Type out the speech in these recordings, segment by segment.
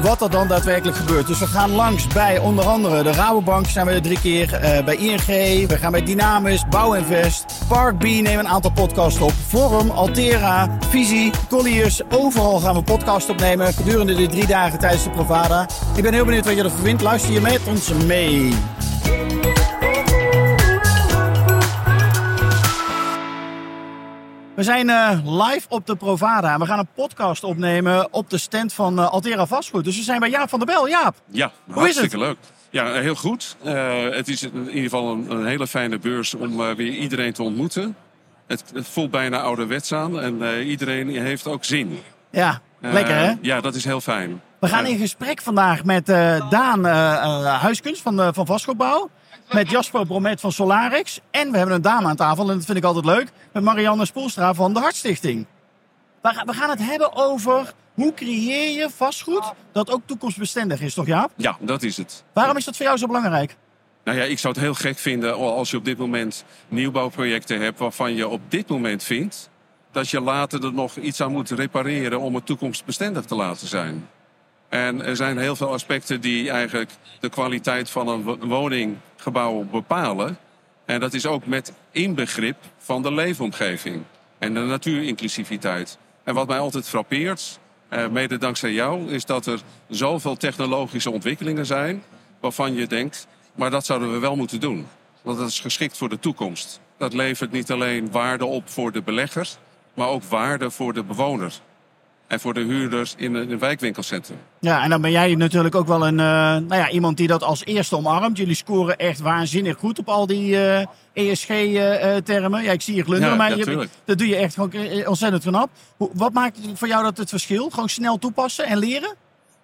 wat er dan daadwerkelijk gebeurt. Dus we gaan langs bij onder andere de Rabobank zijn we drie keer. eh, bij ING, we gaan bij Dynamis, Bouwinvest, Park B nemen een aantal podcasts op. Forum, Altera, Visie, Colliers. Overal gaan we podcasts opnemen gedurende de drie dagen tijdens de Provada. Ik ben heel benieuwd wat je ervan vindt. Luister je met ons mee. We zijn eh, live op de Provada. We gaan een podcast opnemen op de stand van eh, Altera Vastgoed. Dus we zijn bij Jaap van der Bel. Jaap, Ja, is hartstikke leuk. Ja, heel goed. Eh, het is in ieder geval een, een hele fijne beurs om eh, weer iedereen te ontmoeten. Het, het voelt bijna ouderwets aan en eh, iedereen heeft ook zin. ja, Eh, lekker hè? Ja, dat is heel fijn. We gaan in gesprek vandaag met eh, Daan eh, eh, Huiskunst van, uh, van Vastgoedbouw. Met Jasper Bromet van Solarix. En we hebben een dame aan tafel, en dat vind ik altijd leuk. Met Marianne Spoelstra van de Hartstichting. We, gaan- we gaan het hebben over hoe creëer je vastgoed dat ook toekomstbestendig is, toch Jaap? Ja, dat is het. Waarom is dat voor jou zo belangrijk? Nou ja, ik zou het heel gek vinden als je op dit moment nieuwbouwprojecten hebt waarvan je op dit moment vindt dat je later er nog iets aan moet repareren om het toekomstbestendig te laten zijn. En er zijn heel veel aspecten die eigenlijk de kwaliteit van een wo- woninggebouw bepalen. En dat is ook met inbegrip van de leefomgeving en de natuurinclusiviteit. En wat mij altijd frappeert, eh, mede dankzij jou, is dat er zoveel technologische ontwikkelingen zijn waarvan je denkt, maar dat zouden we wel moeten doen. Want dat is geschikt voor de toekomst. Dat levert niet alleen waarde op voor de belegger, maar ook waarde voor de bewoner. En voor de huurders in een, in een wijkwinkelcentrum. Ja, en dan ben jij natuurlijk ook wel een, eh, nou ja, iemand die dat als eerste omarmt. Jullie scoren echt waanzinnig goed op al die eh, ESG-termen. ja, ik zie je glunderen, Ja, maar je, dat doe je echt gewoon eh, ontzettend knap. Wat maakt voor jou dat het verschil? Gewoon snel toepassen en leren?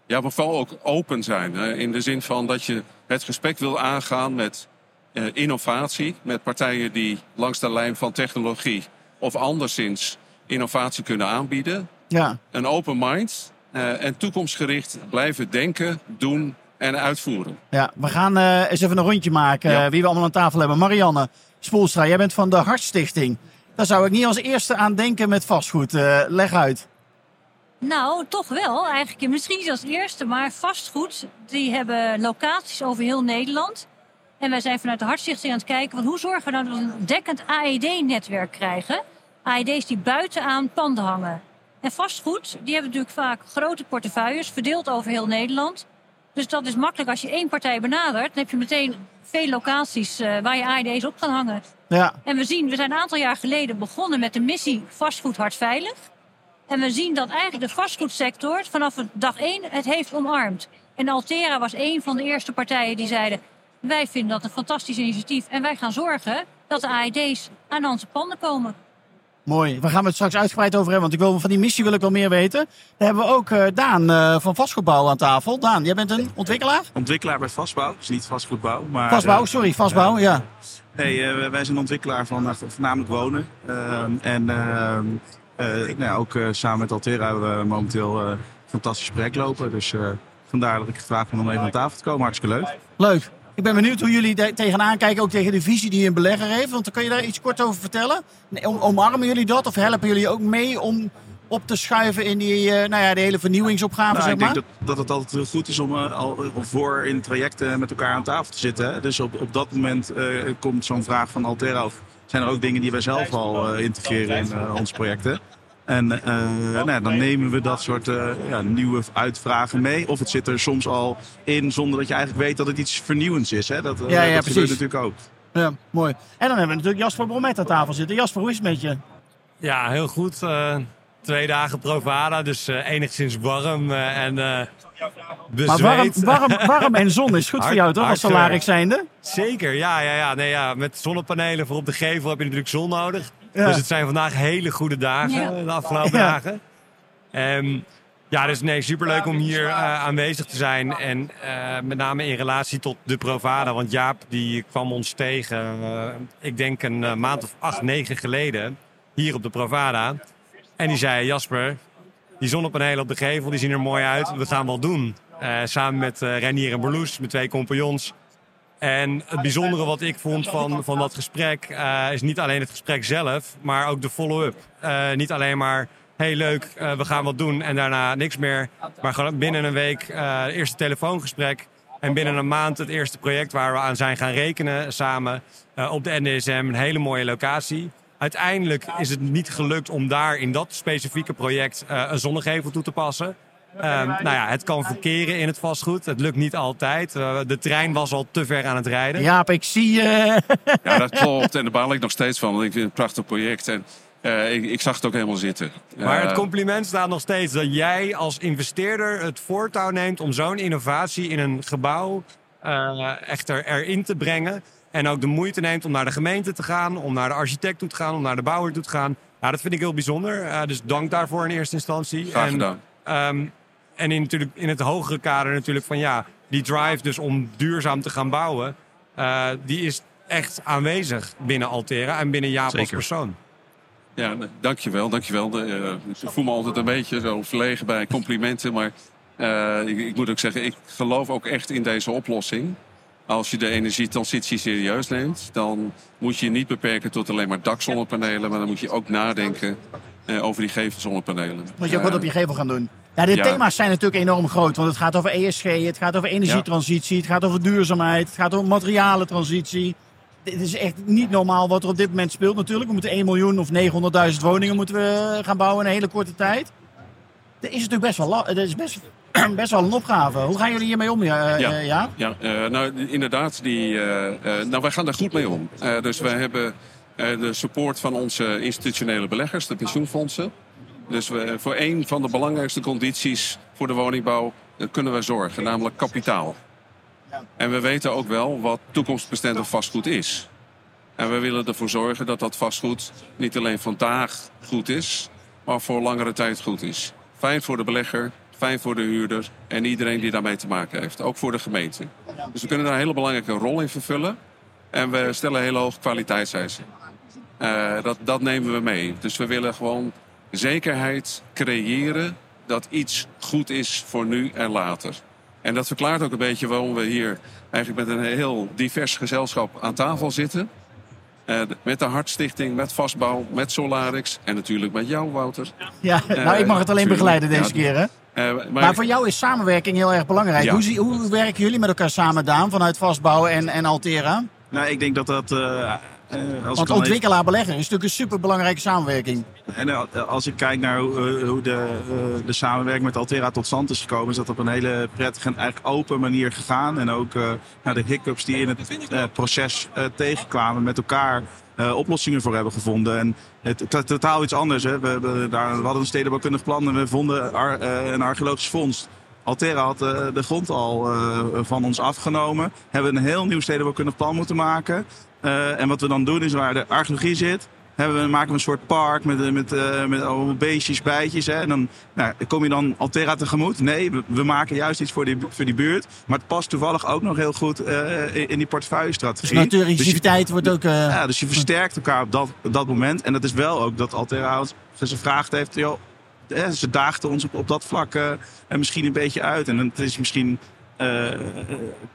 Ja, maar vooral ook open zijn. Hè? In de zin van dat je het gesprek wil aangaan met eh, innovatie. Met partijen die langs de lijn van technologie of anderszins innovatie kunnen aanbieden. Ja, Een open mind eh, en toekomstgericht blijven denken, doen en uitvoeren. ja. we gaan eh, eens even een rondje maken Ja. eh, wie we allemaal aan tafel hebben. Marianne Spoelstra, jij bent van de Hartstichting. Daar zou ik niet als eerste aan denken met vastgoed. Eh, leg uit. Nou, toch wel. Eigenlijk misschien niet als eerste, maar vastgoed. Die hebben locaties over heel Nederland. En wij zijn vanuit de Hartstichting aan het kijken... Want hoe zorgen we nou dat we een dekkend AED-netwerk krijgen? AED's die buiten aan panden hangen. En vastgoed, die hebben natuurlijk vaak grote portefeuilles... verdeeld over heel Nederland. Dus dat is makkelijk als je één partij benadert... dan heb je meteen veel locaties eh, waar je AED's op kan hangen. Ja, En we zien, we zijn een aantal jaar geleden begonnen met de missie Vastgoed Hartveilig. En we zien dat eigenlijk de vastgoedsector vanaf dag één het heeft omarmd. En Altera was een van de eerste partijen die zeiden... wij vinden dat een fantastisch initiatief en wij gaan zorgen dat de AED's aan onze panden komen. Mooi. We gaan het straks uitgebreid over hebben, want ik wil, van die missie wil ik wel meer weten. Daar hebben we ook eh, Daan eh, van Vastgoedbouw aan tafel. Daan, jij bent een ontwikkelaar? ontwikkelaar bij Vastbouw. Dus niet vastgoedbouw. Maar, Vastbouw, eh, sorry, vastbouw, ja. nee, wij zijn ontwikkelaar van voornamelijk wonen. En nou, ja, ook samen met Altera hebben we momenteel een fantastisch project lopen. Dus vandaar dat ik gevraagd ben om even aan tafel te komen. Hartstikke leuk. Leuk. Ik ben benieuwd hoe jullie daar tegenaan kijken, ook tegen de visie die een belegger heeft. Want dan kun je daar iets kort over vertellen. Omarmen jullie dat of helpen jullie ook mee om op te schuiven in die, eh, nou ja, de hele vernieuwingsopgave, Nou, zeg ik maar? denk dat, dat het altijd heel goed is om eh, al voor in trajecten met elkaar aan tafel te zitten. Hè. Dus op, op dat moment eh, komt zo'n vraag van Altera. Of zijn er ook dingen die wij zelf al eh, integreren in onze projecten? En eh, nou, ja, dan nemen we dat soort eh, ja, nieuwe uitvragen mee. Of het zit er soms al in zonder dat je eigenlijk weet dat het iets vernieuwends is. Hè? Dat, eh, Ja, ja, dat gebeurt precies. natuurlijk ook. Ja, mooi. En dan hebben we natuurlijk Jasper Bromet aan tafel zitten. Jasper, hoe is het met je? Ja, heel goed. Eh, twee dagen Provada, dus eh, enigszins warm en eh Maar warm, bezweet. warm, warm en zon is goed voor jou, toch? Als salaris zijnde? Zeker, ja, ja, ja. Nee, ja. Met zonnepanelen voor op de gevel heb je natuurlijk zon nodig. Ja. Dus het zijn vandaag hele goede dagen, Ja. de afgelopen Ja. dagen. Ehm, ja, dus nee, superleuk om hier eh, aanwezig te zijn. En eh, met name in relatie tot de Provada. Want Jaap die kwam ons tegen, eh, ik denk een maand of acht, negen geleden, hier op de Provada. En die zei, Jasper, die zonnepanelen op de gevel, die zien er mooi uit. We gaan wel doen. Uh, samen met uh, Renier en Berloes, met twee compagnons. En het bijzondere wat ik vond van, van dat gesprek uh, is niet alleen het gesprek zelf, maar ook de follow-up. niet alleen maar, hey leuk, we gaan wat doen en daarna niks meer. Maar gewoon binnen een week het eerste telefoongesprek. En binnen een maand het eerste project waar we aan zijn gaan rekenen samen op de NDSM. Een hele mooie locatie. Uiteindelijk is het niet gelukt om daar in dat specifieke project een zonnegevel toe te passen. Um, nou ja, het kan verkeren in het vastgoed. Het lukt niet altijd. Uh, de trein was al te ver aan het rijden. Jaap, ik zie je. ja, dat klopt. En daar baal ik nog steeds van. Want ik vind het een prachtig project. En uh, ik, ik, zag het ook helemaal zitten. Maar het compliment staat nog steeds dat jij als investeerder het voortouw neemt om zo'n innovatie in een gebouw uh, echter erin te brengen. En ook de moeite neemt om naar de gemeente te gaan, om naar de architect toe te gaan, om naar de bouwer toe te gaan. Ja, dat vind ik heel bijzonder. dus dank daarvoor in eerste instantie. Graag gedaan. En, um, en in, natuurlijk, in het hogere kader natuurlijk van ja, die drive dus om duurzaam te gaan bouwen, uh, die is echt aanwezig binnen Altera en binnen Jaap als persoon. Ja, dankjewel, dankjewel. De, uh, ik voel me altijd een beetje zo verlegen bij complimenten, maar uh, ik, ik, moet ook zeggen, ik geloof ook echt in deze oplossing. Als je de energietransitie serieus neemt, dan moet je je niet beperken tot alleen maar dakzonnepanelen, maar dan moet je ook nadenken uh, over die gevelzonnepanelen. Moet je ook wat op je gevel gaan doen? Ja, de thema's zijn natuurlijk enorm groot. Want het gaat over ESG, het gaat over energietransitie, het gaat over duurzaamheid, het gaat over materialentransitie. Dit is echt niet normaal wat er op dit moment speelt natuurlijk. We moeten 1 miljoen of 900.000 woningen moeten we gaan bouwen in een hele korte tijd. Dat is natuurlijk best wel, dat is best, best wel een opgave. Hoe gaan jullie hiermee om, ja? Ja, ja? ja uh, nou inderdaad, die, uh, uh, nou, wij gaan daar goed mee om. dus wij hebben de support van onze institutionele beleggers, de pensioenfondsen. Dus we, voor een van de belangrijkste condities voor de woningbouw kunnen we zorgen, namelijk kapitaal. En we weten ook wel wat toekomstbestendig vastgoed is. En we willen ervoor zorgen dat dat vastgoed niet alleen vandaag goed is, maar voor langere tijd goed is. Fijn voor de belegger, fijn voor de huurder en iedereen die daarmee te maken heeft. Ook voor de gemeente. Dus we kunnen daar een hele belangrijke rol in vervullen. En we stellen hele hoge kwaliteitseisen. Uh, dat, dat nemen we mee. Dus we willen gewoon zekerheid creëren dat iets goed is voor nu en later. En dat verklaart ook een beetje waarom we hier eigenlijk met een heel divers gezelschap aan tafel zitten. Uh, met de Hartstichting, met Vastbouw, met Solarix en natuurlijk met jou, Wouter. Ja, uh, nou ik mag het alleen begeleiden deze ja, keer hè. Uh, maar, maar, voor jou is samenwerking heel erg belangrijk. Ja. Hoe, hoe, werken jullie met elkaar samen, Daan, vanuit Vastbouw en, en Altera? Nou, ik denk dat dat uh, Want ontwikkelaar belegger is natuurlijk een superbelangrijke samenwerking. En uh, als ik kijk naar hoe, hoe de, uh, de samenwerking met Altera tot stand is gekomen, is dat op een hele prettige en eigenlijk open manier gegaan. En ook nou, de hiccups die in het proces tegenkwamen met elkaar oplossingen voor hebben gevonden. En het, het totaal iets anders. Hè. We, we, daar, we hadden een stedenbouwkundig plan en we vonden ar, een archeologisch fonds. Altera had de grond al van ons afgenomen. Hebben een heel nieuw stedenbouwkundig plan moeten maken. Uh, en wat we dan doen is waar de archeologie zit, hebben we, maken we een soort park met, met, uh, met allemaal beestjes, bijtjes. Hè? En dan nou, kom je dan Altera tegemoet. Nee, we, we, maken juist iets voor die, voor die buurt. Maar het past toevallig ook nog heel goed uh, in, in die portefeuille-strategie. Dus natuuriciviteit dus wordt ook... Ja, dus je versterkt elkaar op dat, op dat moment. En dat is wel ook dat Altera ons gevraagd heeft... Joh, ze daagden ons op, op dat vlak en misschien een beetje uit. En het is misschien uh,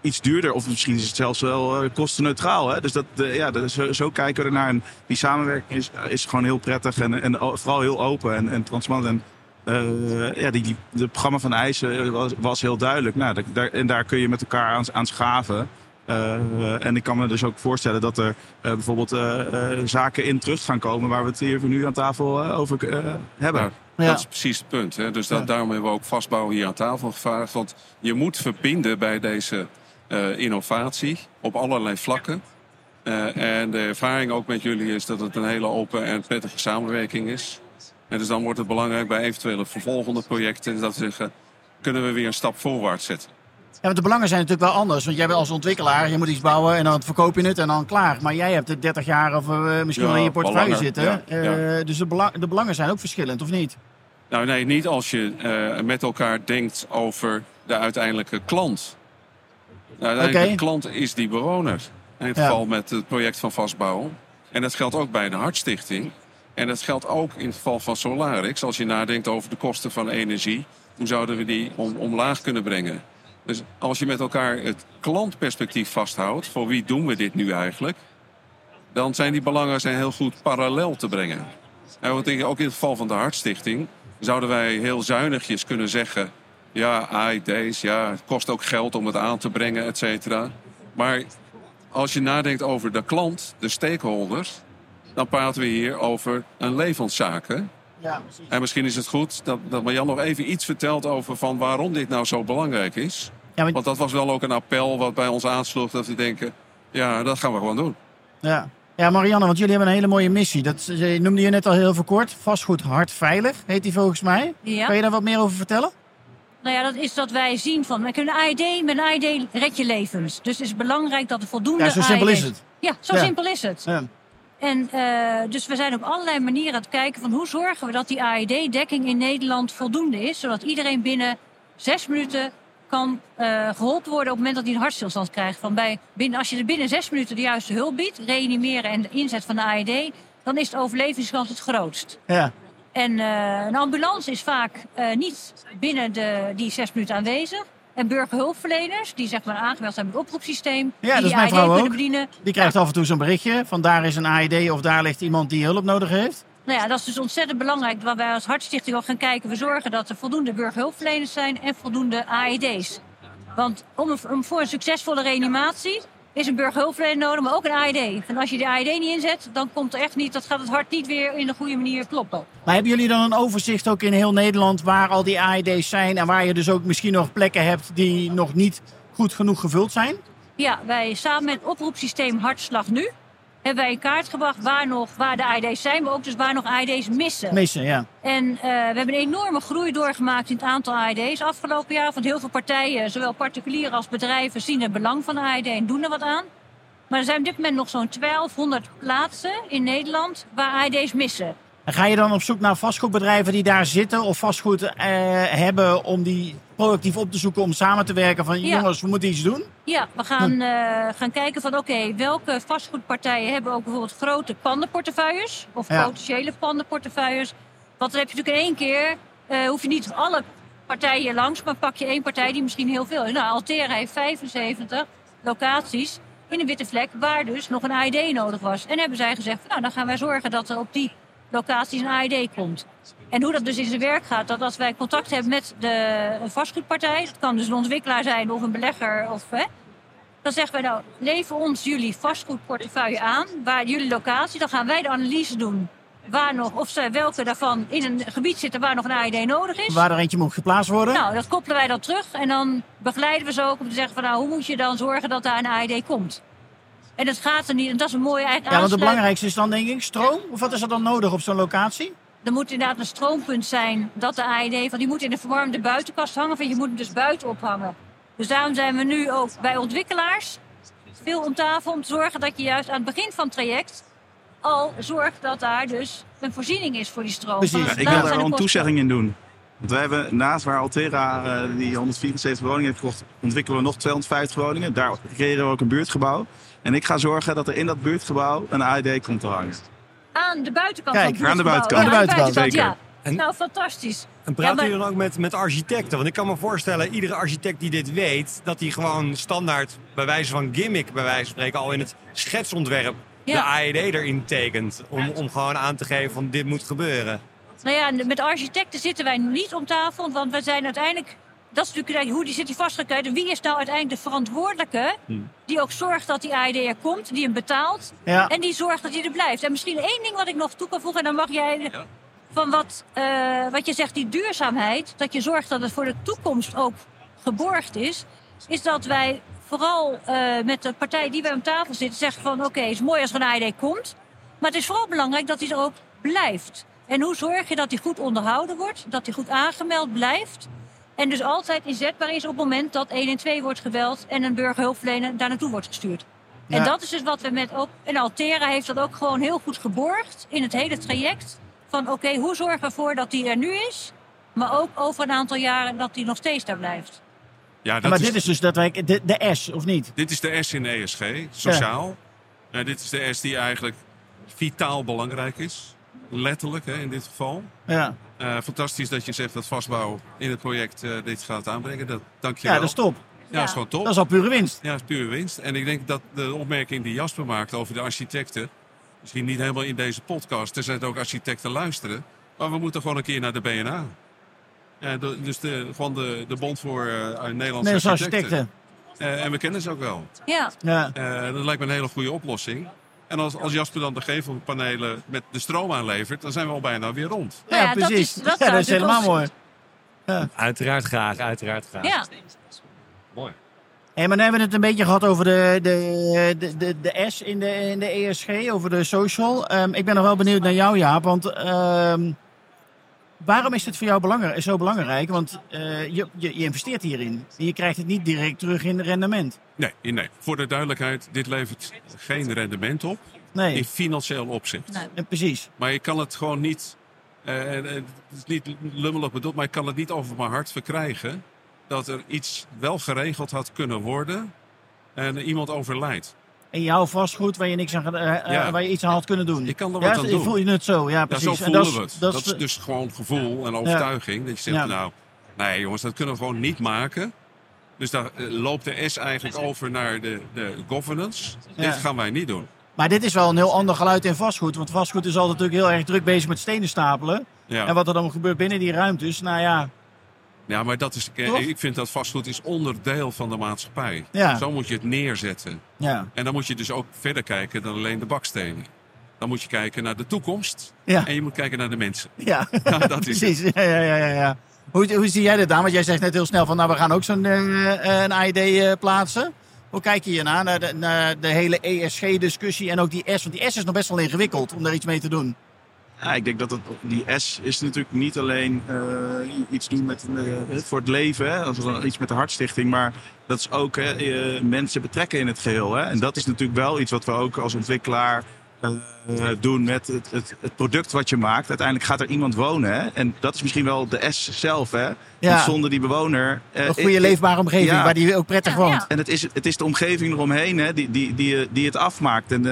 iets duurder. Of misschien is het zelfs wel uh, kostenneutraal. Hè? Dus dat, uh, ja, zo, kijken we ernaar. En die samenwerking is, is gewoon heel prettig en, en vooral heel open en, en transparant. En ja, die, die, de programma van eisen was, heel duidelijk. Nou, daar, en daar kun je met elkaar aan schaven. Uh, en ik kan me dus ook voorstellen dat er uh, bijvoorbeeld uh, zaken in terug gaan komen waar we het hier voor nu aan tafel over hebben. Ja. Ja. Dat is precies het punt. Hè? Dus dat, ja. daarom hebben we ook vastbouwen hier aan tafel gevraagd. Want je moet verbinden bij deze uh, innovatie op allerlei vlakken. Uh, en de ervaring ook met jullie is dat het een hele open en prettige samenwerking is. En dus dan wordt het belangrijk bij eventuele vervolgende projecten dat we zeggen, kunnen we weer een stap voorwaarts zetten. Ja, want de belangen zijn natuurlijk wel anders. Want jij bent als ontwikkelaar, je moet iets bouwen en dan verkoop je het en dan klaar. Maar jij hebt het 30 jaar of uh, misschien ja, wel in je portefeuille zitten. Ja, uh, ja. Dus de, de, belangen zijn ook verschillend, of niet? Nou nee, niet als je uh, met elkaar denkt over de uiteindelijke klant. De uiteindelijke okay. klant is die bewoner. In het geval met het project van vastbouwen. En dat geldt ook bij de Hartstichting. En dat geldt ook in het geval van Solarix. Als je nadenkt over de kosten van energie, hoe zouden we die om, omlaag kunnen brengen? Dus als je met elkaar het klantperspectief vasthoudt, voor wie doen we dit nu eigenlijk? Dan zijn die belangen zijn heel goed parallel te brengen. En wat ik, ook in het geval van de Hartstichting zouden wij heel zuinigjes kunnen zeggen: ja, AID's, ja, het kost ook geld om het aan te brengen, et cetera. Maar als je nadenkt over de klant, de stakeholders, dan praten we hier over een levenszaak. Hè? Ja, precies. En misschien is het goed dat, dat Marjan nog even iets vertelt over van waarom dit nou zo belangrijk is. Ja, want- Want dat was wel ook een appel wat bij ons aansloeg dat we denken, ja, dat gaan we gewoon doen. Ja. ja, Marianne, want jullie hebben een hele mooie missie. Dat eh, noemde je net al heel veel kort. Vastgoed hard veilig, heet die volgens mij. Ja. Kan je daar wat meer over vertellen? Nou ja, dat is dat wij zien van, met een AED, met een AED red je levens. Dus het is belangrijk dat er voldoende Ja, zo simpel is het. Ja, zo Ja. simpel is het. Ja. En eh, dus we zijn op allerlei manieren aan het kijken van hoe zorgen we dat die AED-dekking in Nederland voldoende is. Zodat iedereen binnen zes minuten kan eh, geholpen worden op het moment dat hij een hartstilstand krijgt. Van bij, binnen, als je er binnen zes minuten de juiste hulp biedt, reanimeren en de inzet van de AED, dan is de overlevingskans het grootst. Ja. En eh, een ambulance is vaak niet binnen de, die zes minuten aanwezig. En burgerhulpverleners, die zeg maar aangemeld zijn met het oproepsysteem, Ja, dat die is mijn AED vrouw kunnen ook. bedienen. Die krijgt af en toe zo'n berichtje van daar is een AED of daar ligt iemand die hulp nodig heeft. Nou ja, dat is dus ontzettend belangrijk. Waar wij als Hartstichting ook gaan kijken. We zorgen dat er voldoende burgerhulpverleners zijn en voldoende AED's. Want om, een- om voor een succesvolle reanimatie is een burgerhulpverlener nodig, maar ook een AED. En als je de AED niet inzet, dan komt er echt niet, dat gaat het hart niet weer in de goede manier kloppen. Maar hebben jullie dan een overzicht ook in heel Nederland waar al die AED's zijn en waar je dus ook misschien nog plekken hebt die nog niet goed genoeg gevuld zijn? Ja, wij samen met oproepsysteem Hartslag Nu hebben wij in kaart gebracht waar, nog, waar de AED's zijn, maar ook dus waar nog AED's missen. Missen, ja. En eh, we hebben een enorme groei doorgemaakt in het aantal AED's afgelopen jaar. Want heel veel partijen, zowel particulieren als bedrijven, zien het belang van de AED en doen er wat aan. Maar er zijn op dit moment nog zo'n 1200 plaatsen in Nederland waar AED's missen. Ga je dan op zoek naar vastgoedbedrijven die daar zitten of vastgoed eh, hebben om die proactief op te zoeken om samen te werken van Ja. jongens, we moeten iets doen? Ja, we gaan, eh, gaan kijken van oké, welke vastgoedpartijen hebben ook bijvoorbeeld grote pandenportefeuilles of Ja. potentiële pandenportefeuilles. Want dan heb je natuurlijk in één keer, eh, hoef je niet alle partijen langs, maar pak je één partij die misschien heel veel. Nou, Altera heeft 75 locaties in een witte vlek waar dus nog een AED nodig was. En hebben zij gezegd, van, nou dan gaan wij zorgen dat er op die locaties een AED komt. En hoe dat dus in zijn werk gaat, dat als wij contact hebben met de vastgoedpartij, dat kan dus een ontwikkelaar zijn of een belegger, of, hè, dan zeggen wij nou, lever ons jullie vastgoedportefeuille aan, waar jullie locatie, dan gaan wij de analyse doen. Waar nog, of ze, welke daarvan in een gebied zitten waar nog een AED nodig is. Waar er eentje moet geplaatst worden? Nou, dat koppelen wij dan terug en dan begeleiden we ze ook om te zeggen van nou, hoe moet je dan zorgen dat daar een AED komt. En dat gaat er niet, en dat is een mooie eigen ja, want het belangrijkste is dan denk ik stroom. Of wat is er dan nodig op zo'n locatie? Er moet inderdaad een stroompunt zijn dat de AED, want die moet in de verwarmde buitenkast hangen, want je moet hem dus buiten ophangen. Dus daarom zijn we nu ook bij ontwikkelaars veel om tafel om te zorgen dat je juist aan het begin van het traject al zorgt dat daar dus een voorziening is voor die stroom. Precies. Ja, ik wil daar een toezegging in doen. Want wij hebben naast waar Altera eh, die 174 woningen heeft gekocht, ontwikkelen we nog 250 woningen. Daar creëren we ook een buurtgebouw. En ik ga zorgen dat er in dat buurtgebouw een AED komt te hangen. Aan de buitenkant Kijk, van het aan de buitenkant. Ja, Aan de buitenkant, zeker. ja. En- Nou, fantastisch. En praten Ja, maar- dan ook met, met architecten? Want ik kan me voorstellen, iedere architect die dit weet, dat hij gewoon standaard, bij wijze van gimmick, bij wijze van spreken, al in het schetsontwerp de. AED erin tekent. Om, om gewoon aan te geven van dit moet gebeuren. Nou ja, met architecten zitten wij niet om tafel, want wij zijn uiteindelijk. Dat is natuurlijk hoe die zit die vastgekomen. Wie is nou uiteindelijk de verantwoordelijke die ook zorgt dat die AED er komt, die hem betaalt Ja. en die zorgt dat hij er blijft. En misschien één ding wat ik nog toe kan voegen, en dan mag jij van wat, eh, wat je zegt, die duurzaamheid, dat je zorgt dat het voor de toekomst ook geborgd is, is dat wij vooral eh, met de partij die wij om tafel zitten zeggen van oké, het is mooi als er een AED komt, maar het is vooral belangrijk dat hij er ook blijft. En hoe zorg je dat hij goed onderhouden wordt, dat hij goed aangemeld blijft en dus altijd inzetbaar is op het moment dat 112 wordt gebeld en een burgerhulpverlener daar naartoe wordt gestuurd. En Ja. dat is dus wat we met ook. En Altera heeft dat ook gewoon heel goed geborgd in het hele traject. Van oké, hoe zorgen we ervoor dat die er nu is, maar ook over een aantal jaren dat die nog steeds daar blijft. Ja, dat maar is, dit is dus dat wij, de, de S, of niet? dit is de S in ESG, sociaal. En dit is de S die eigenlijk vitaal belangrijk is. Letterlijk hè, in dit geval. Ja, Eh, fantastisch dat je zegt dat vastbouw in het project eh, dit gaat aanbrengen. Dat, dank je ja wel. dat is top. Ja, dat is gewoon top. Dat is al pure winst. Ja, dat is pure winst. En ik denk dat de opmerking die Jasper maakt over de architecten... misschien niet helemaal in deze podcast, er zijn ook architecten luisteren... maar we moeten gewoon een keer naar de BNA. Ja, de- dus de, gewoon de, de Bond voor eh, Nederlandse Nederlandse architecten. architecten. Eh, en we kennen ze ook wel. Ja, Ja. Eh, dat lijkt me een hele goede oplossing. En als, als Jasper dan de gevelpanelen met de stroom aanlevert... dan zijn we al bijna weer rond. Ja, Nou ja, dat precies. is- dat ja, zou dat is helemaal mooi. Uiteraard graag, uiteraard graag. ja. Mooi. Hey, maar nu hebben we het een beetje gehad over de, de, de, de, de S in de, in de ESG, over de social. Ehm, ik ben nog wel benieuwd naar jou, Jaap. Want ehm, waarom is dit voor jou belangrijk, zo belangrijk? Want eh, je, je, je investeert hierin. En je krijgt het niet direct terug in rendement. Nee, nee, voor de duidelijkheid, dit levert geen rendement op Nee, in financieel opzicht. Nee. eh, precies. Maar je kan het gewoon niet, eh, eh, het is niet lummelig bedoeld, maar ik kan het niet over mijn hart verkrijgen dat er iets wel geregeld had kunnen worden en iemand overlijdt. En jouw vastgoed waar je, niks aan, Ja. waar je iets aan had kunnen doen. Ik kan er ja, wat aan doen. voel je het zo? Ja, Ja, precies. zo En voelen dat is- we het. Dat Dat is, dus gewoon gevoel en overtuiging. Dat je zegt, Ja. nou, nee jongens, dat kunnen we gewoon niet maken. Dus daar eh, loopt de S eigenlijk over naar de, de governance. Ja. Dit gaan wij niet doen. Maar dit is wel een heel ander geluid in vastgoed. Want vastgoed is altijd natuurlijk heel erg druk bezig met stenen stapelen. Ja. En wat er dan gebeurt binnen die ruimtes, nou ja, Ja, maar dat is, eh, Toch? ik vind dat vastgoed is onderdeel van de maatschappij. Ja. Zo moet je het neerzetten. ja, En dan moet je dus ook verder kijken dan alleen de bakstenen. Dan moet je kijken naar de toekomst. Ja. En je moet kijken naar de mensen. ja. Ja, dat is precies. Ja, ja, ja, ja, ja. Hoe, hoe zie jij dit aan? Want jij zegt net heel snel van, nou we gaan ook zo'n eh, een AID eh, plaatsen. Hoe kijk je hiernaar, naar de, naar de hele ESG-discussie en ook die S? Want die S is nog best wel ingewikkeld om daar iets mee te doen. Ja, ik denk dat het, die S is natuurlijk niet alleen eh, iets doen met, eh, voor het leven, hè, wel iets met de Hartstichting, maar dat is ook hè, eh, mensen betrekken in het geheel. Hè. En dat is natuurlijk wel iets wat we ook als ontwikkelaar doen met het, het, het product wat je maakt. Uiteindelijk gaat er iemand wonen. Hè. En dat is misschien wel de S zelf. Hè. Want zonder die bewoner... eh, Een goede ik- leefbare omgeving ja. waar die ook prettig Ja, woont. ja. en het is, het is de omgeving eromheen hè, die, die, die, die het afmaakt. En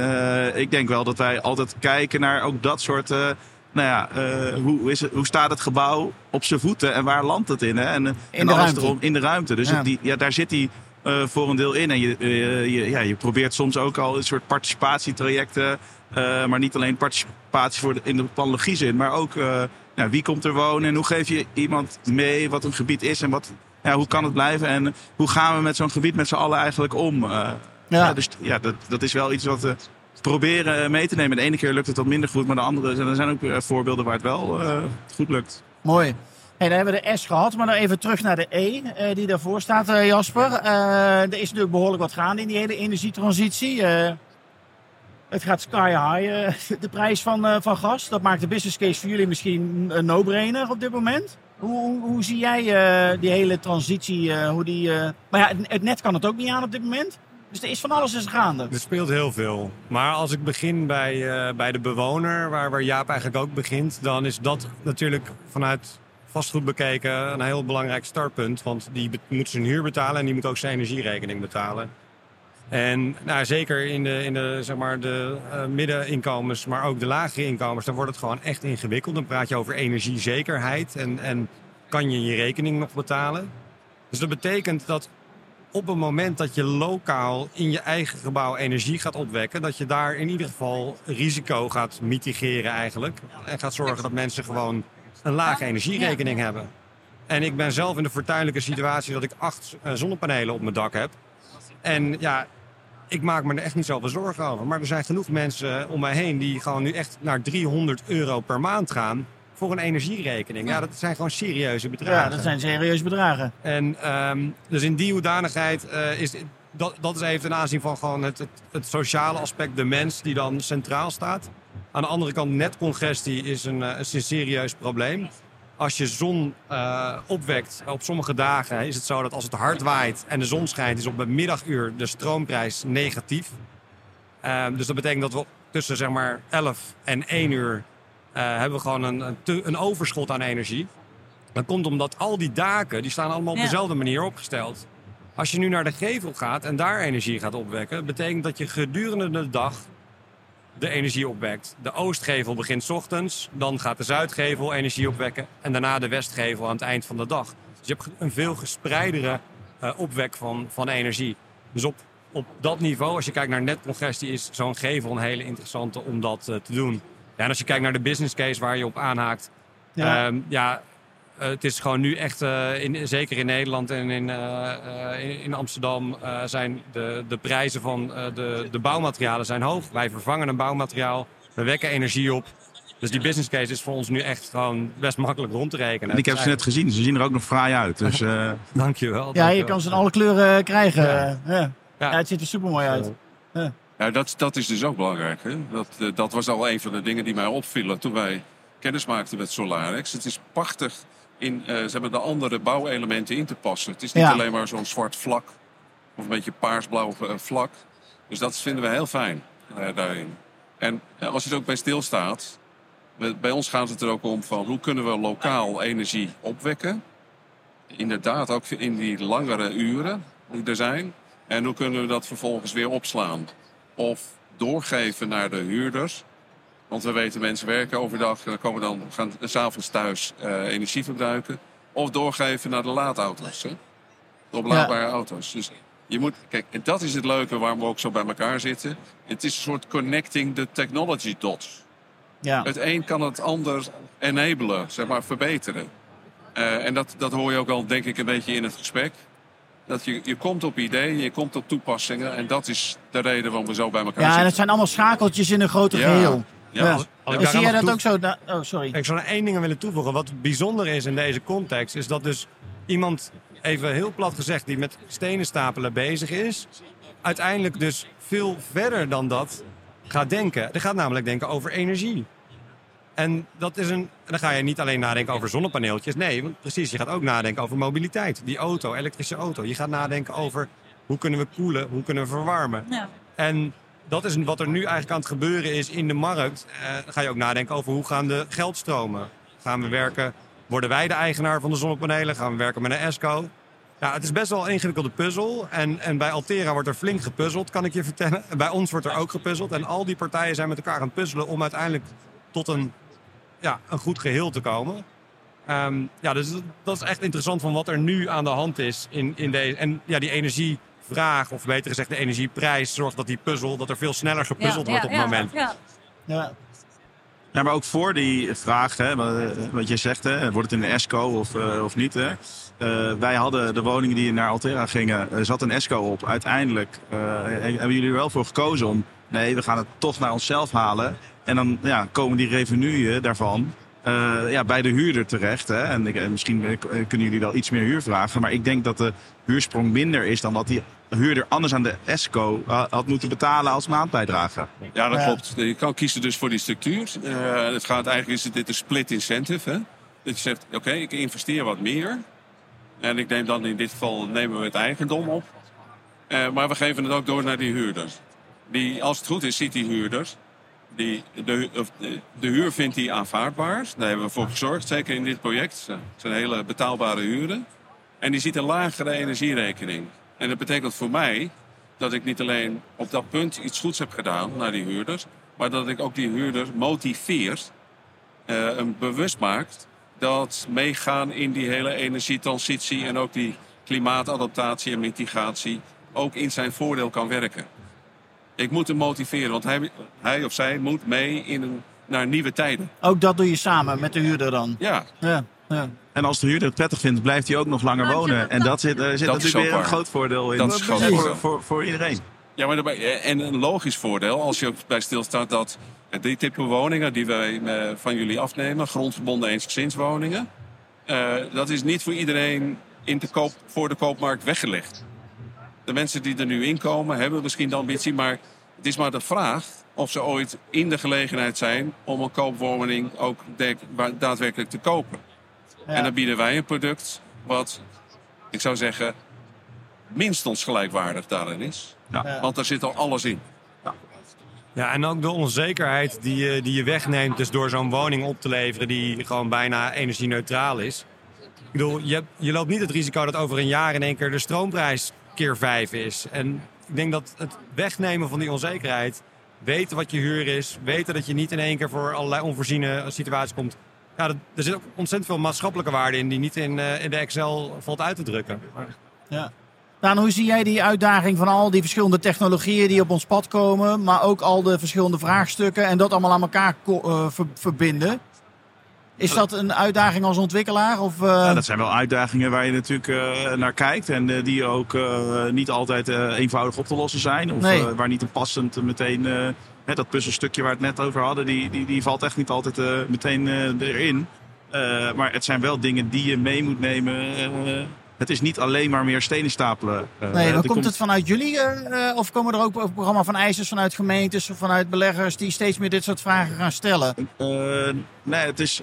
eh, ik denk wel dat wij altijd kijken naar ook dat soort. eh, nou ja, eh, hoe, is het, hoe staat het gebouw op zijn voeten en waar landt het in? Hè? En, eh, en de ruimte. erom in de ruimte. Dus Ja. het- die, ja, daar zit hij eh, voor een deel in. En je, eh, je, ja, je probeert soms ook al een soort participatietrajecten. Eh, maar niet alleen participatie voor de, in de planologie zin, maar ook eh, ja, wie komt er wonen en hoe geef je iemand mee wat een gebied is en wat, ja, hoe kan het blijven en hoe gaan we met zo'n gebied met z'n allen eigenlijk om. eh. ja. dus ja, dat, dat is wel iets wat we proberen mee te nemen. De ene keer lukt het wat minder goed, maar de andere er zijn ook voorbeelden waar het wel goed lukt. Mooi. Hey, dan hebben we de S gehad, maar dan even terug naar de E die daarvoor staat, Jasper. Er is natuurlijk behoorlijk wat gaande in die hele energietransitie. Het gaat sky high, eh, de prijs van, eh, van gas. Dat maakt de business case voor jullie misschien een no-brainer op dit moment. Hoe, hoe, hoe zie jij eh, die hele transitie? hoe die, Maar ja, het, net kan het ook niet aan op dit moment. Dus er is van alles is gaande. Er speelt heel veel. Maar als ik begin bij, bij de bewoner, waar, waar Jaap eigenlijk ook begint, dan is dat natuurlijk vanuit vastgoed bekeken een heel belangrijk startpunt. Want die moet zijn huur betalen en die moet ook zijn energierekening betalen. En nou, zeker in de, in de, zeg maar, de eh, middeninkomens, maar ook de lagere inkomens, dan wordt het gewoon echt ingewikkeld. Dan praat je over energiezekerheid en, en kan je je rekening nog betalen. Dus dat betekent dat op het moment dat je lokaal in je eigen gebouw energie gaat opwekken, dat je daar in ieder geval risico gaat mitigeren eigenlijk. En gaat zorgen dat mensen gewoon een lage energierekening hebben. En ik ben zelf in de fortuinlijke situatie dat ik acht eh, zonnepanelen op mijn dak heb. En ja, ik maak me er echt niet zoveel zorgen over. Maar er zijn genoeg mensen om mij heen die gewoon nu echt naar 300 euro per maand gaan voor een energierekening. Ja, dat zijn gewoon serieuze bedragen. Ja, dat zijn serieuze bedragen. En ehm, dus in die hoedanigheid eh, is dat, dat is even ten aanzien van gewoon het, het, het sociale aspect, de mens die dan centraal staat. Aan de andere kant, netcongestie is een, eh, is een serieus probleem. Als je zon eh, opwekt op sommige dagen, is het zo dat als het hard waait en de zon schijnt, is op het middaguur de stroomprijs negatief. Ehm, dus dat betekent dat we tussen zeg maar 11 en 1 uur eh, hebben we gewoon een, een, te- een overschot aan energie. Dat komt omdat al die daken, die staan allemaal op Ja. dezelfde manier opgesteld. Als je nu naar de gevel gaat en daar energie gaat opwekken, betekent dat je gedurende de dag de energie opwekt. De oostgevel begint 's ochtends, dan gaat de zuidgevel energie opwekken en daarna de westgevel aan het eind van de dag. Dus je hebt een veel gespreidere eh, opwek van, van energie. Dus op, op dat niveau, als je kijkt naar netcongestie, is zo'n gevel een hele interessante om dat eh, te doen. Ja, en als je kijkt naar de business case waar je op aanhaakt, Ja. ja, ja eh, het is gewoon nu echt, eh, in, zeker in Nederland en in, eh, eh, in, in Amsterdam, eh, zijn de, de prijzen van eh, de, de bouwmaterialen zijn hoog. Wij vervangen een bouwmateriaal, we wekken energie op. Dus die business case is voor ons nu echt gewoon best makkelijk rond te rekenen. En ik heb ze net gezien. Ze zien er ook nog fraai uit. Dus eh, Dankjewel. Ja, je kan ze in alle kleuren krijgen. Ja. Ja. Ja. Ja. het ziet er super mooi uit. Ja, dat, dat is dus ook belangrijk. Hè? Dat, eh, dat was al een van de dingen die mij opvielen toen wij kennis maakten met Solarex. Het is prachtig in ze hebben de andere bouwelementen in te passen. Het is niet Ja. alleen maar zo'n zwart vlak of een beetje paarsblauw eh, vlak. Dus dat vinden we heel fijn eh, daarin. En als je er ook bij stilstaat, bij ons gaat het er ook om van hoe kunnen we lokaal energie opwekken. Inderdaad, ook in die langere uren die er zijn. En hoe kunnen we dat vervolgens weer opslaan? Of doorgeven naar de huurders. Want we weten, mensen werken overdag en komen dan, gaan s'avonds thuis eh, energie verbruiken. Of doorgeven naar de laadauto's. Hè? De oplaadbare auto's. Dus je moet, kijk, en dat is het leuke waarom we ook zo bij elkaar zitten. Het is een soort connecting the technology dots. Ja. Het een kan het ander enabelen, zeg maar verbeteren. Eh, en dat, dat hoor je ook al, denk ik, een beetje in het gesprek. Dat je, je komt op ideeën, je komt op toepassingen. En dat is de reden waarom we zo bij elkaar ja, en zitten. het zijn allemaal schakeltjes in een groter Ja. geheel. Ja, Ja. als- als ik En daar zie jij dat toe- ook zo? Nou, oh, sorry. Ik zou nog één ding aan willen toevoegen. Wat bijzonder is in deze context, is dat dus iemand, even heel plat gezegd, die met stenen stapelen bezig is, uiteindelijk dus veel verder dan dat gaat denken. Hij gaat namelijk denken over energie. En dat is een. Dan ga je niet alleen nadenken over zonnepaneeltjes. Nee, want precies, je gaat ook nadenken over mobiliteit. Die auto, elektrische auto. Je gaat nadenken over hoe kunnen we koelen, hoe kunnen we verwarmen. Ja. En dat is wat er nu eigenlijk aan het gebeuren is in de markt. Eh, ga je ook nadenken over hoe gaan de geldstromen. Gaan we werken, worden wij de eigenaar van de zonnepanelen? Gaan we werken met een ESCO? Ja, het is best wel een ingewikkelde puzzel. En, en bij Altera wordt er flink gepuzzeld, kan ik je vertellen. En bij ons wordt er ook gepuzzeld. En al die partijen zijn met elkaar aan het puzzelen om uiteindelijk tot een, ja, een goed geheel te komen. Ehm, ja, dus dat- is echt interessant van wat er nu aan de hand is in, in deze. En ja, die energievraag, of beter gezegd de energieprijs, zorgt dat die puzzel, dat er veel sneller gepuzzeld wordt op het ja, moment. Ja, Ja. Ja, maar ook voor die vraag, hè, wat- wat je zegt, hè, wordt het een ESCO of, eh, of niet? Hè? Eh, wij hadden de woningen die naar Altera gingen, er zat een ESCO op. Uiteindelijk eh, hebben jullie er wel voor gekozen om, nee, we gaan het toch naar onszelf halen. En dan ja, komen die revenuen daarvan eh, ja, bij de huurder terecht. Hè? En ik, misschien kunnen jullie wel iets meer huur vragen. Maar ik denk dat de huursprong minder is dan wat die huurder anders aan de ESCO eh, had moeten betalen als maandbijdrage. Ja, dat klopt. Je kan kiezen dus voor die structuur. Eh, het gaat eigenlijk, is dit een split incentive. Hè? Dat je zegt, oké, ik investeer wat meer. En ik neem dan in dit geval nemen we het eigendom op. Eh, maar we geven het ook door naar die huurders. Die, als het goed is, ziet die huurder. Die, de, of de, de huur vindt hij aanvaardbaar. Daar hebben we voor gezorgd, zeker in dit project. Het zijn hele betaalbare huren. En die ziet een lagere energierekening. En dat betekent voor mij dat ik niet alleen op dat punt iets goeds heb gedaan naar die huurders, maar dat ik ook die huurder motiveer, eh hem bewust maakt dat meegaan in die hele energietransitie en ook die klimaatadaptatie en mitigatie ook in zijn voordeel kan werken. Ik moet hem motiveren, want hij, hij of zij moet mee in een, naar nieuwe tijden. Ook dat doe je samen met de huurder dan. Ja, Ja. Ja. En als de huurder het prettig vindt, blijft hij ook nog langer wonen. En dat zit, eh, zit Dat natuurlijk weer een groot voordeel in. Dat is gewoon voor, voor, voor, iedereen. Ja, maar daarbij, en een logisch voordeel, als je ook bij stilstaat dat die type woningen die wij eh, van jullie afnemen, grondgebonden eensgezinswoningen, eh, dat is niet voor iedereen in te koop, voor de koopmarkt weggelegd. De mensen die er nu inkomen hebben misschien de ambitie, maar het is maar de vraag of ze ooit in de gelegenheid zijn om een koopwoning ook de- daadwerkelijk te kopen. Ja. En dan bieden wij een product wat, ik zou zeggen, minstens gelijkwaardig daarin is. Ja. Want daar zit al alles in. Ja, en ook de onzekerheid die je, die je wegneemt, dus door zo'n woning op te leveren die gewoon bijna energie-neutraal is. Ik bedoel, je, je loopt niet het risico dat over een jaar in één keer de stroomprijs keer vijf is. En ik denk dat het wegnemen van die onzekerheid Weten wat je huur is. Weten dat je niet in één keer voor allerlei onvoorziene situaties komt. Ja, er zit ook ontzettend veel maatschappelijke waarde in die niet in, uh, in de Excel valt uit te drukken. Ja. Daan, hoe zie jij die uitdaging van al die verschillende technologieën die op ons pad komen, maar ook al de verschillende vraagstukken en dat allemaal aan elkaar uh, ver verbinden? Is dat een uitdaging als ontwikkelaar? Of, uh... ja, dat zijn wel uitdagingen waar je natuurlijk uh, naar kijkt. En uh, die ook niet altijd eenvoudig op te lossen zijn. Of nee. waar niet een passend meteen hè, dat puzzelstukje waar we het net over hadden, die, die, die valt echt niet altijd meteen erin. maar het zijn wel dingen die je mee moet nemen het is niet alleen maar meer stenen stapelen. Nee, maar komt het vanuit jullie? Of komen er ook een programma van eisers vanuit gemeentes of vanuit beleggers die steeds meer dit soort vragen gaan stellen? Nee, het is,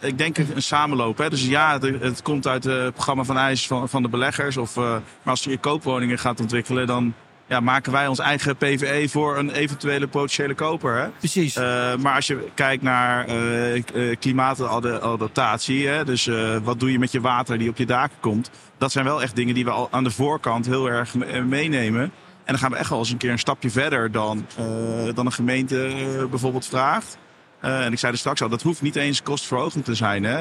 ik denk een samenloop. Hè. Dus ja, het, het, komt uit het programma van eisers van, van de beleggers. Of, maar als je koopwoningen gaat ontwikkelen, dan ja, maken wij ons eigen PVE voor een eventuele potentiële koper. Hè? Precies. Uh, maar als je kijkt naar uh, klimaatadaptatie, hè, dus uh, wat doe je met je water die op je daken komt, dat zijn wel echt dingen die we al aan de voorkant heel erg meenemen. En dan gaan we echt wel eens een keer een stapje verder dan, dan een gemeente bijvoorbeeld vraagt. en ik zei er straks al, dat hoeft niet eens kostverhogend te zijn. Hè?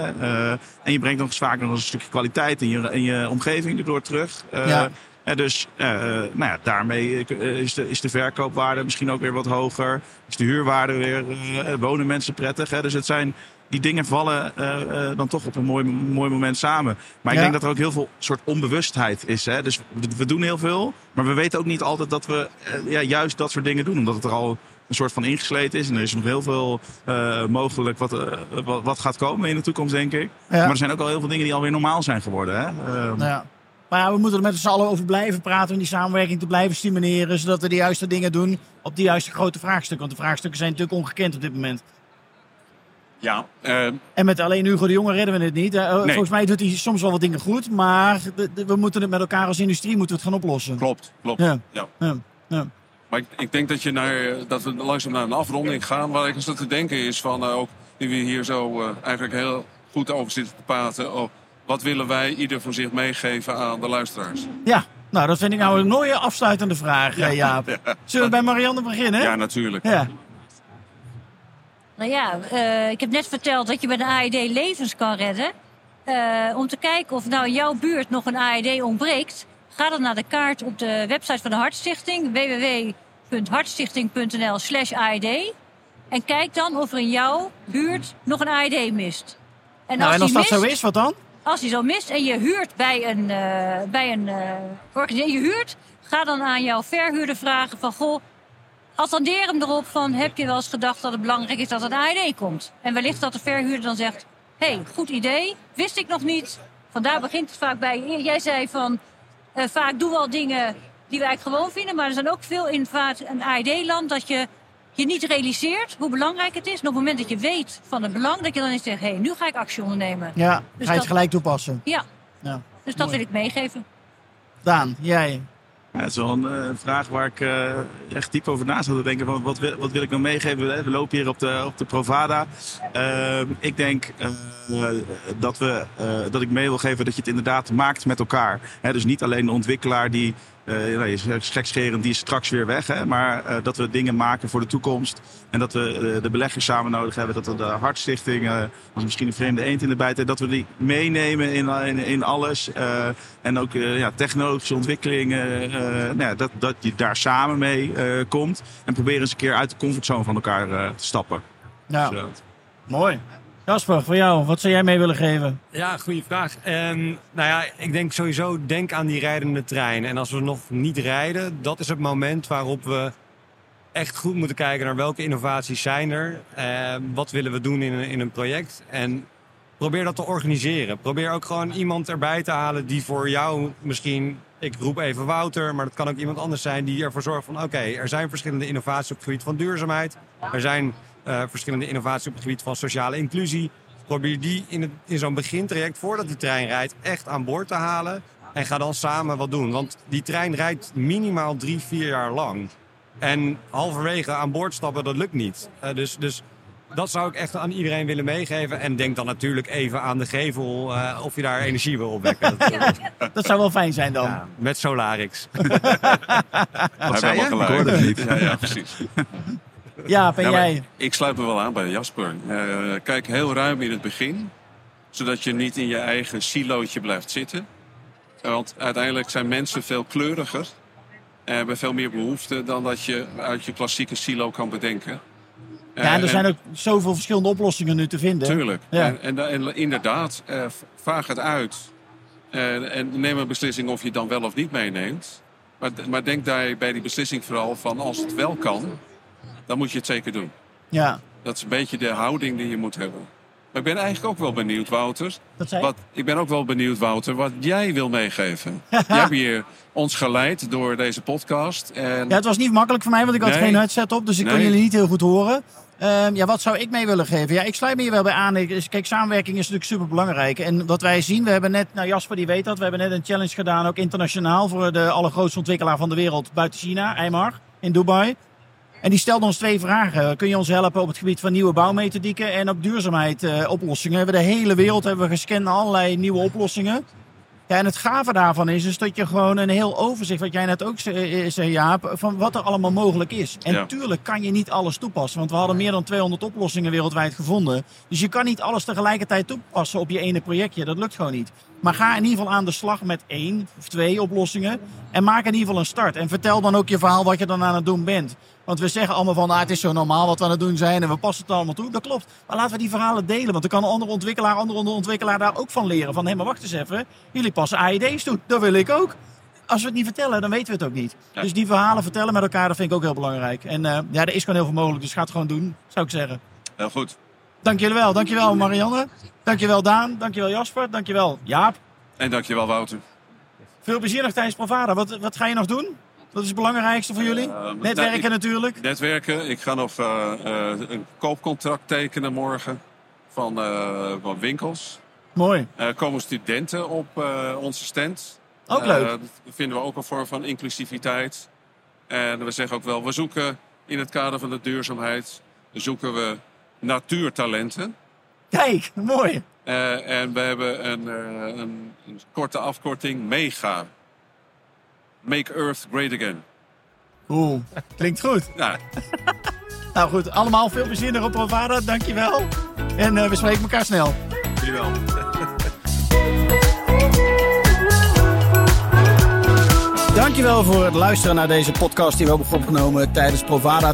en je brengt nog eens vaak nog een stukje kwaliteit in je, in je omgeving erdoor terug. ja. En dus uh, nou ja, daarmee is de, is de verkoopwaarde misschien ook weer wat hoger. Is de huurwaarde weer, uh, wonen mensen prettig. Hè? Dus het zijn, die dingen vallen uh, dan toch op een mooi, mooi moment samen. Maar ik denk dat er ook heel veel soort onbewustheid is. Hè? Dus we, we doen heel veel, maar we weten ook niet altijd dat we ja, juist dat soort dingen doen. Omdat het er al een soort van ingesleten is. En er is nog heel veel mogelijk wat, wat, wat, gaat komen in de toekomst, denk ik. Ja. Maar er zijn ook al heel veel dingen die alweer normaal zijn geworden. Hè? Ehm, Ja. Maar ja, we moeten er met z'n allen over blijven praten om die samenwerking te blijven stimuleren, zodat we de juiste dingen doen op die juiste grote vraagstukken. Want de vraagstukken zijn natuurlijk ongekend op dit moment. Ja, uh, En met alleen Hugo de Jonge redden we het niet. Uh, Volgens mij doet hij soms wel wat dingen goed, maar de, de, we moeten het met elkaar als industrie moeten we het gaan oplossen. klopt, klopt. Ja. Ja. Ja. Ja. Maar ik, ik denk dat, je naar, dat we langzaam naar een afronding gaan. Waar ik eens te denken is van uh, ook die we hier zo eigenlijk heel goed over zitten te praten. Oh, wat willen wij ieder voor zich meegeven aan de luisteraars? Ja, nou dat vind ik nou een mooie afsluitende vraag, Ja. ja. Jaap. Ja. Zullen we bij Marianne beginnen? Ja, natuurlijk. Ja. Nou ja, uh, ik heb net verteld dat je met een AED levens kan redden. Uh, om te kijken of nou in jouw buurt nog een AED ontbreekt, ga dan naar de kaart op de website van de Hartstichting, www.hartstichting.nl slash AED. En kijk dan of er in jouw buurt nog een AED mist. En Nou, en als die dat zo mist, is, wat dan? Als die zo mist en je huurt bij een, uh, bij een uh, organisatie, je huurt, ga dan aan jouw verhuurder vragen van goh, attendeer hem erop van heb je wel eens gedacht dat het belangrijk is dat een AED komt? En wellicht dat de verhuurder dan zegt, hé, hey, goed idee, wist ik nog niet. Vandaar begint het vaak bij, jij zei van, uh, vaak doen we al dingen die we eigenlijk gewoon vinden, maar er zijn ook veel in vaak een AED-land dat je je niet realiseert hoe belangrijk het is. En op het moment dat je weet van het belang, dat je dan eens zegt, hé, hey, nu ga ik actie ondernemen. Ja, Dus ga je het dat- gelijk toepassen. Ja, Ja. dus dat Mooi. wil ik meegeven. Daan, jij. Ja, het is wel een eh, vraag waar ik eh, echt diep over na zat te denken. Van wat, wil, wat wil ik nou meegeven? We, we lopen hier op de, op de Provada. Ehm, ik denk eh, dat, we, eh, dat ik mee wil geven dat je het inderdaad maakt met elkaar. Hè, dus niet alleen de ontwikkelaar die, eh nou, je gekscherend, die is straks weer weg. Hè, maar eh, dat we dingen maken voor de toekomst. En dat we eh, de beleggers samen nodig hebben. Dat we de Hartstichting, is misschien een vreemde eend in de bijt, dat we die meenemen in, in, in alles. En ook ja, technologische ontwikkelingen, nou ja, dat, dat je daar samen mee komt. En proberen eens een keer uit de comfortzone van elkaar te stappen. Ja, Dus, eh, mooi. Jasper, voor jou, wat zou jij mee willen geven? Ja, goede vraag. En, nou ja, ik denk sowieso, denk aan die rijdende trein. En als we nog niet rijden, dat is het moment waarop we echt goed moeten kijken naar welke innovaties zijn er. Eh, wat willen we doen in een, in een project. En probeer dat te organiseren. Probeer ook gewoon iemand erbij te halen die voor jou misschien... Ik roep even Wouter, maar dat kan ook iemand anders zijn... die ervoor zorgt van, oké, er zijn verschillende innovaties op het gebied van duurzaamheid. Er zijn verschillende innovaties op het gebied van sociale inclusie. Probeer die in, het, in zo'n begintraject, voordat die trein rijdt, echt aan boord te halen. En ga dan samen wat doen. Want die trein rijdt minimaal drie, vier jaar lang. En halverwege aan boord stappen, dat lukt niet. Eh, dus, dus dat zou ik echt aan iedereen willen meegeven. En denk dan natuurlijk even aan de gevel eh, of je daar energie wil opwekken. Dat- Dat zou wel fijn zijn dan. ja, met Solarix. Wat zei je? Ik hoorde het niet. Ja, ja, precies. Ja, ben jij? Ik sluit me wel aan bij Jasper. Eh, kijk heel ruim in het begin, zodat je niet in je eigen silootje blijft zitten. Eh, Want uiteindelijk zijn mensen veel kleuriger en hebben veel meer behoefte dan dat je uit je klassieke silo kan bedenken. Ja, en er Eh, zijn ook zoveel verschillende oplossingen nu te vinden. Tuurlijk. Ja. En, en, en inderdaad, eh, vraag het uit. En, en neem een beslissing of je het dan wel of niet meeneemt. Maar, maar denk daar bij die beslissing vooral van als het wel kan, dan moet je het zeker doen. Ja, Dat is een beetje de houding die je moet hebben. Maar ik ben eigenlijk ook wel benieuwd, Wouter. dat zei ik. Wat, ik ben ook wel benieuwd, Wouter, wat jij wil meegeven. jij hebt hier ons geleid door deze podcast. En Ja, het was niet makkelijk voor mij, want ik had Nee. geen headset op. Dus ik kon jullie niet heel goed horen. Ehm, ja, wat zou ik mee willen geven? Ja, ik sluit me hier wel bij aan. Kijk, samenwerking is natuurlijk super belangrijk. En wat wij zien, we hebben net, nou Jasper die weet dat, we hebben net een challenge gedaan, ook internationaal, voor de allergrootste ontwikkelaar van de wereld buiten China, Eimar, in Dubai. En die stelde ons twee vragen. Kun je ons helpen op het gebied van nieuwe bouwmethodieken en op duurzaamheid eh, oplossingen? We hebben de hele wereld hebben we gescand naar allerlei nieuwe oplossingen. Ja, en het gave daarvan is, is dat je gewoon een heel overzicht, wat jij net ook ze- eh, zei, Jaap, van wat er allemaal mogelijk is. En Ja. tuurlijk kan je niet alles toepassen, want we hadden meer dan 200 oplossingen wereldwijd gevonden. Dus je kan niet alles tegelijkertijd toepassen op je ene projectje. Dat lukt gewoon niet. Maar ga in ieder geval aan de slag met één of twee oplossingen. En maak in ieder geval een start. En vertel dan ook je verhaal wat je dan aan het doen bent. Want we zeggen allemaal van, ah, het is zo normaal wat we aan het doen zijn en we passen het allemaal toe. Dat klopt. Maar laten we die verhalen delen. Want dan kan een andere ontwikkelaar, andere ontwikkelaar daar ook van leren. Van, hé, maar wacht eens even. Jullie passen AID's toe. Dat wil ik ook. Als we het niet vertellen, dan weten we het ook niet. Ja. Dus die verhalen vertellen met elkaar, dat vind ik ook heel belangrijk. En eh, ja, er is gewoon heel veel mogelijk. Dus ga het gewoon doen, zou ik zeggen. heel goed. Dank jullie wel. Dankjewel Marianne. Dankjewel Daan. Dankjewel Jasper. Dankjewel Jaap. En dankjewel, Wouter. Veel plezier nog tijdens Provada. Wat, wat ga je nog doen? Wat is het belangrijkste voor jullie? Eh, Netwerken nou, ik- natuurlijk. Netwerken. Ik ga nog eh, eh, een koopcontract tekenen morgen van, van winkels. Mooi. Er komen studenten op onze stand. Ook leuk. dat vinden we ook een vorm van inclusiviteit. En we zeggen ook wel, we zoeken in het kader van de duurzaamheid... zoeken we natuurtalenten. Kijk, mooi. En we hebben een, een, een korte afkorting, MEGA. Make Earth Great Again. Oeh, klinkt goed. Ja, Nou goed, allemaal veel plezier nog op Provada. Dankjewel. En eh, we spreken elkaar snel. jullie wel. Dankjewel voor het luisteren naar deze podcast die we hebben opgenomen tijdens Provada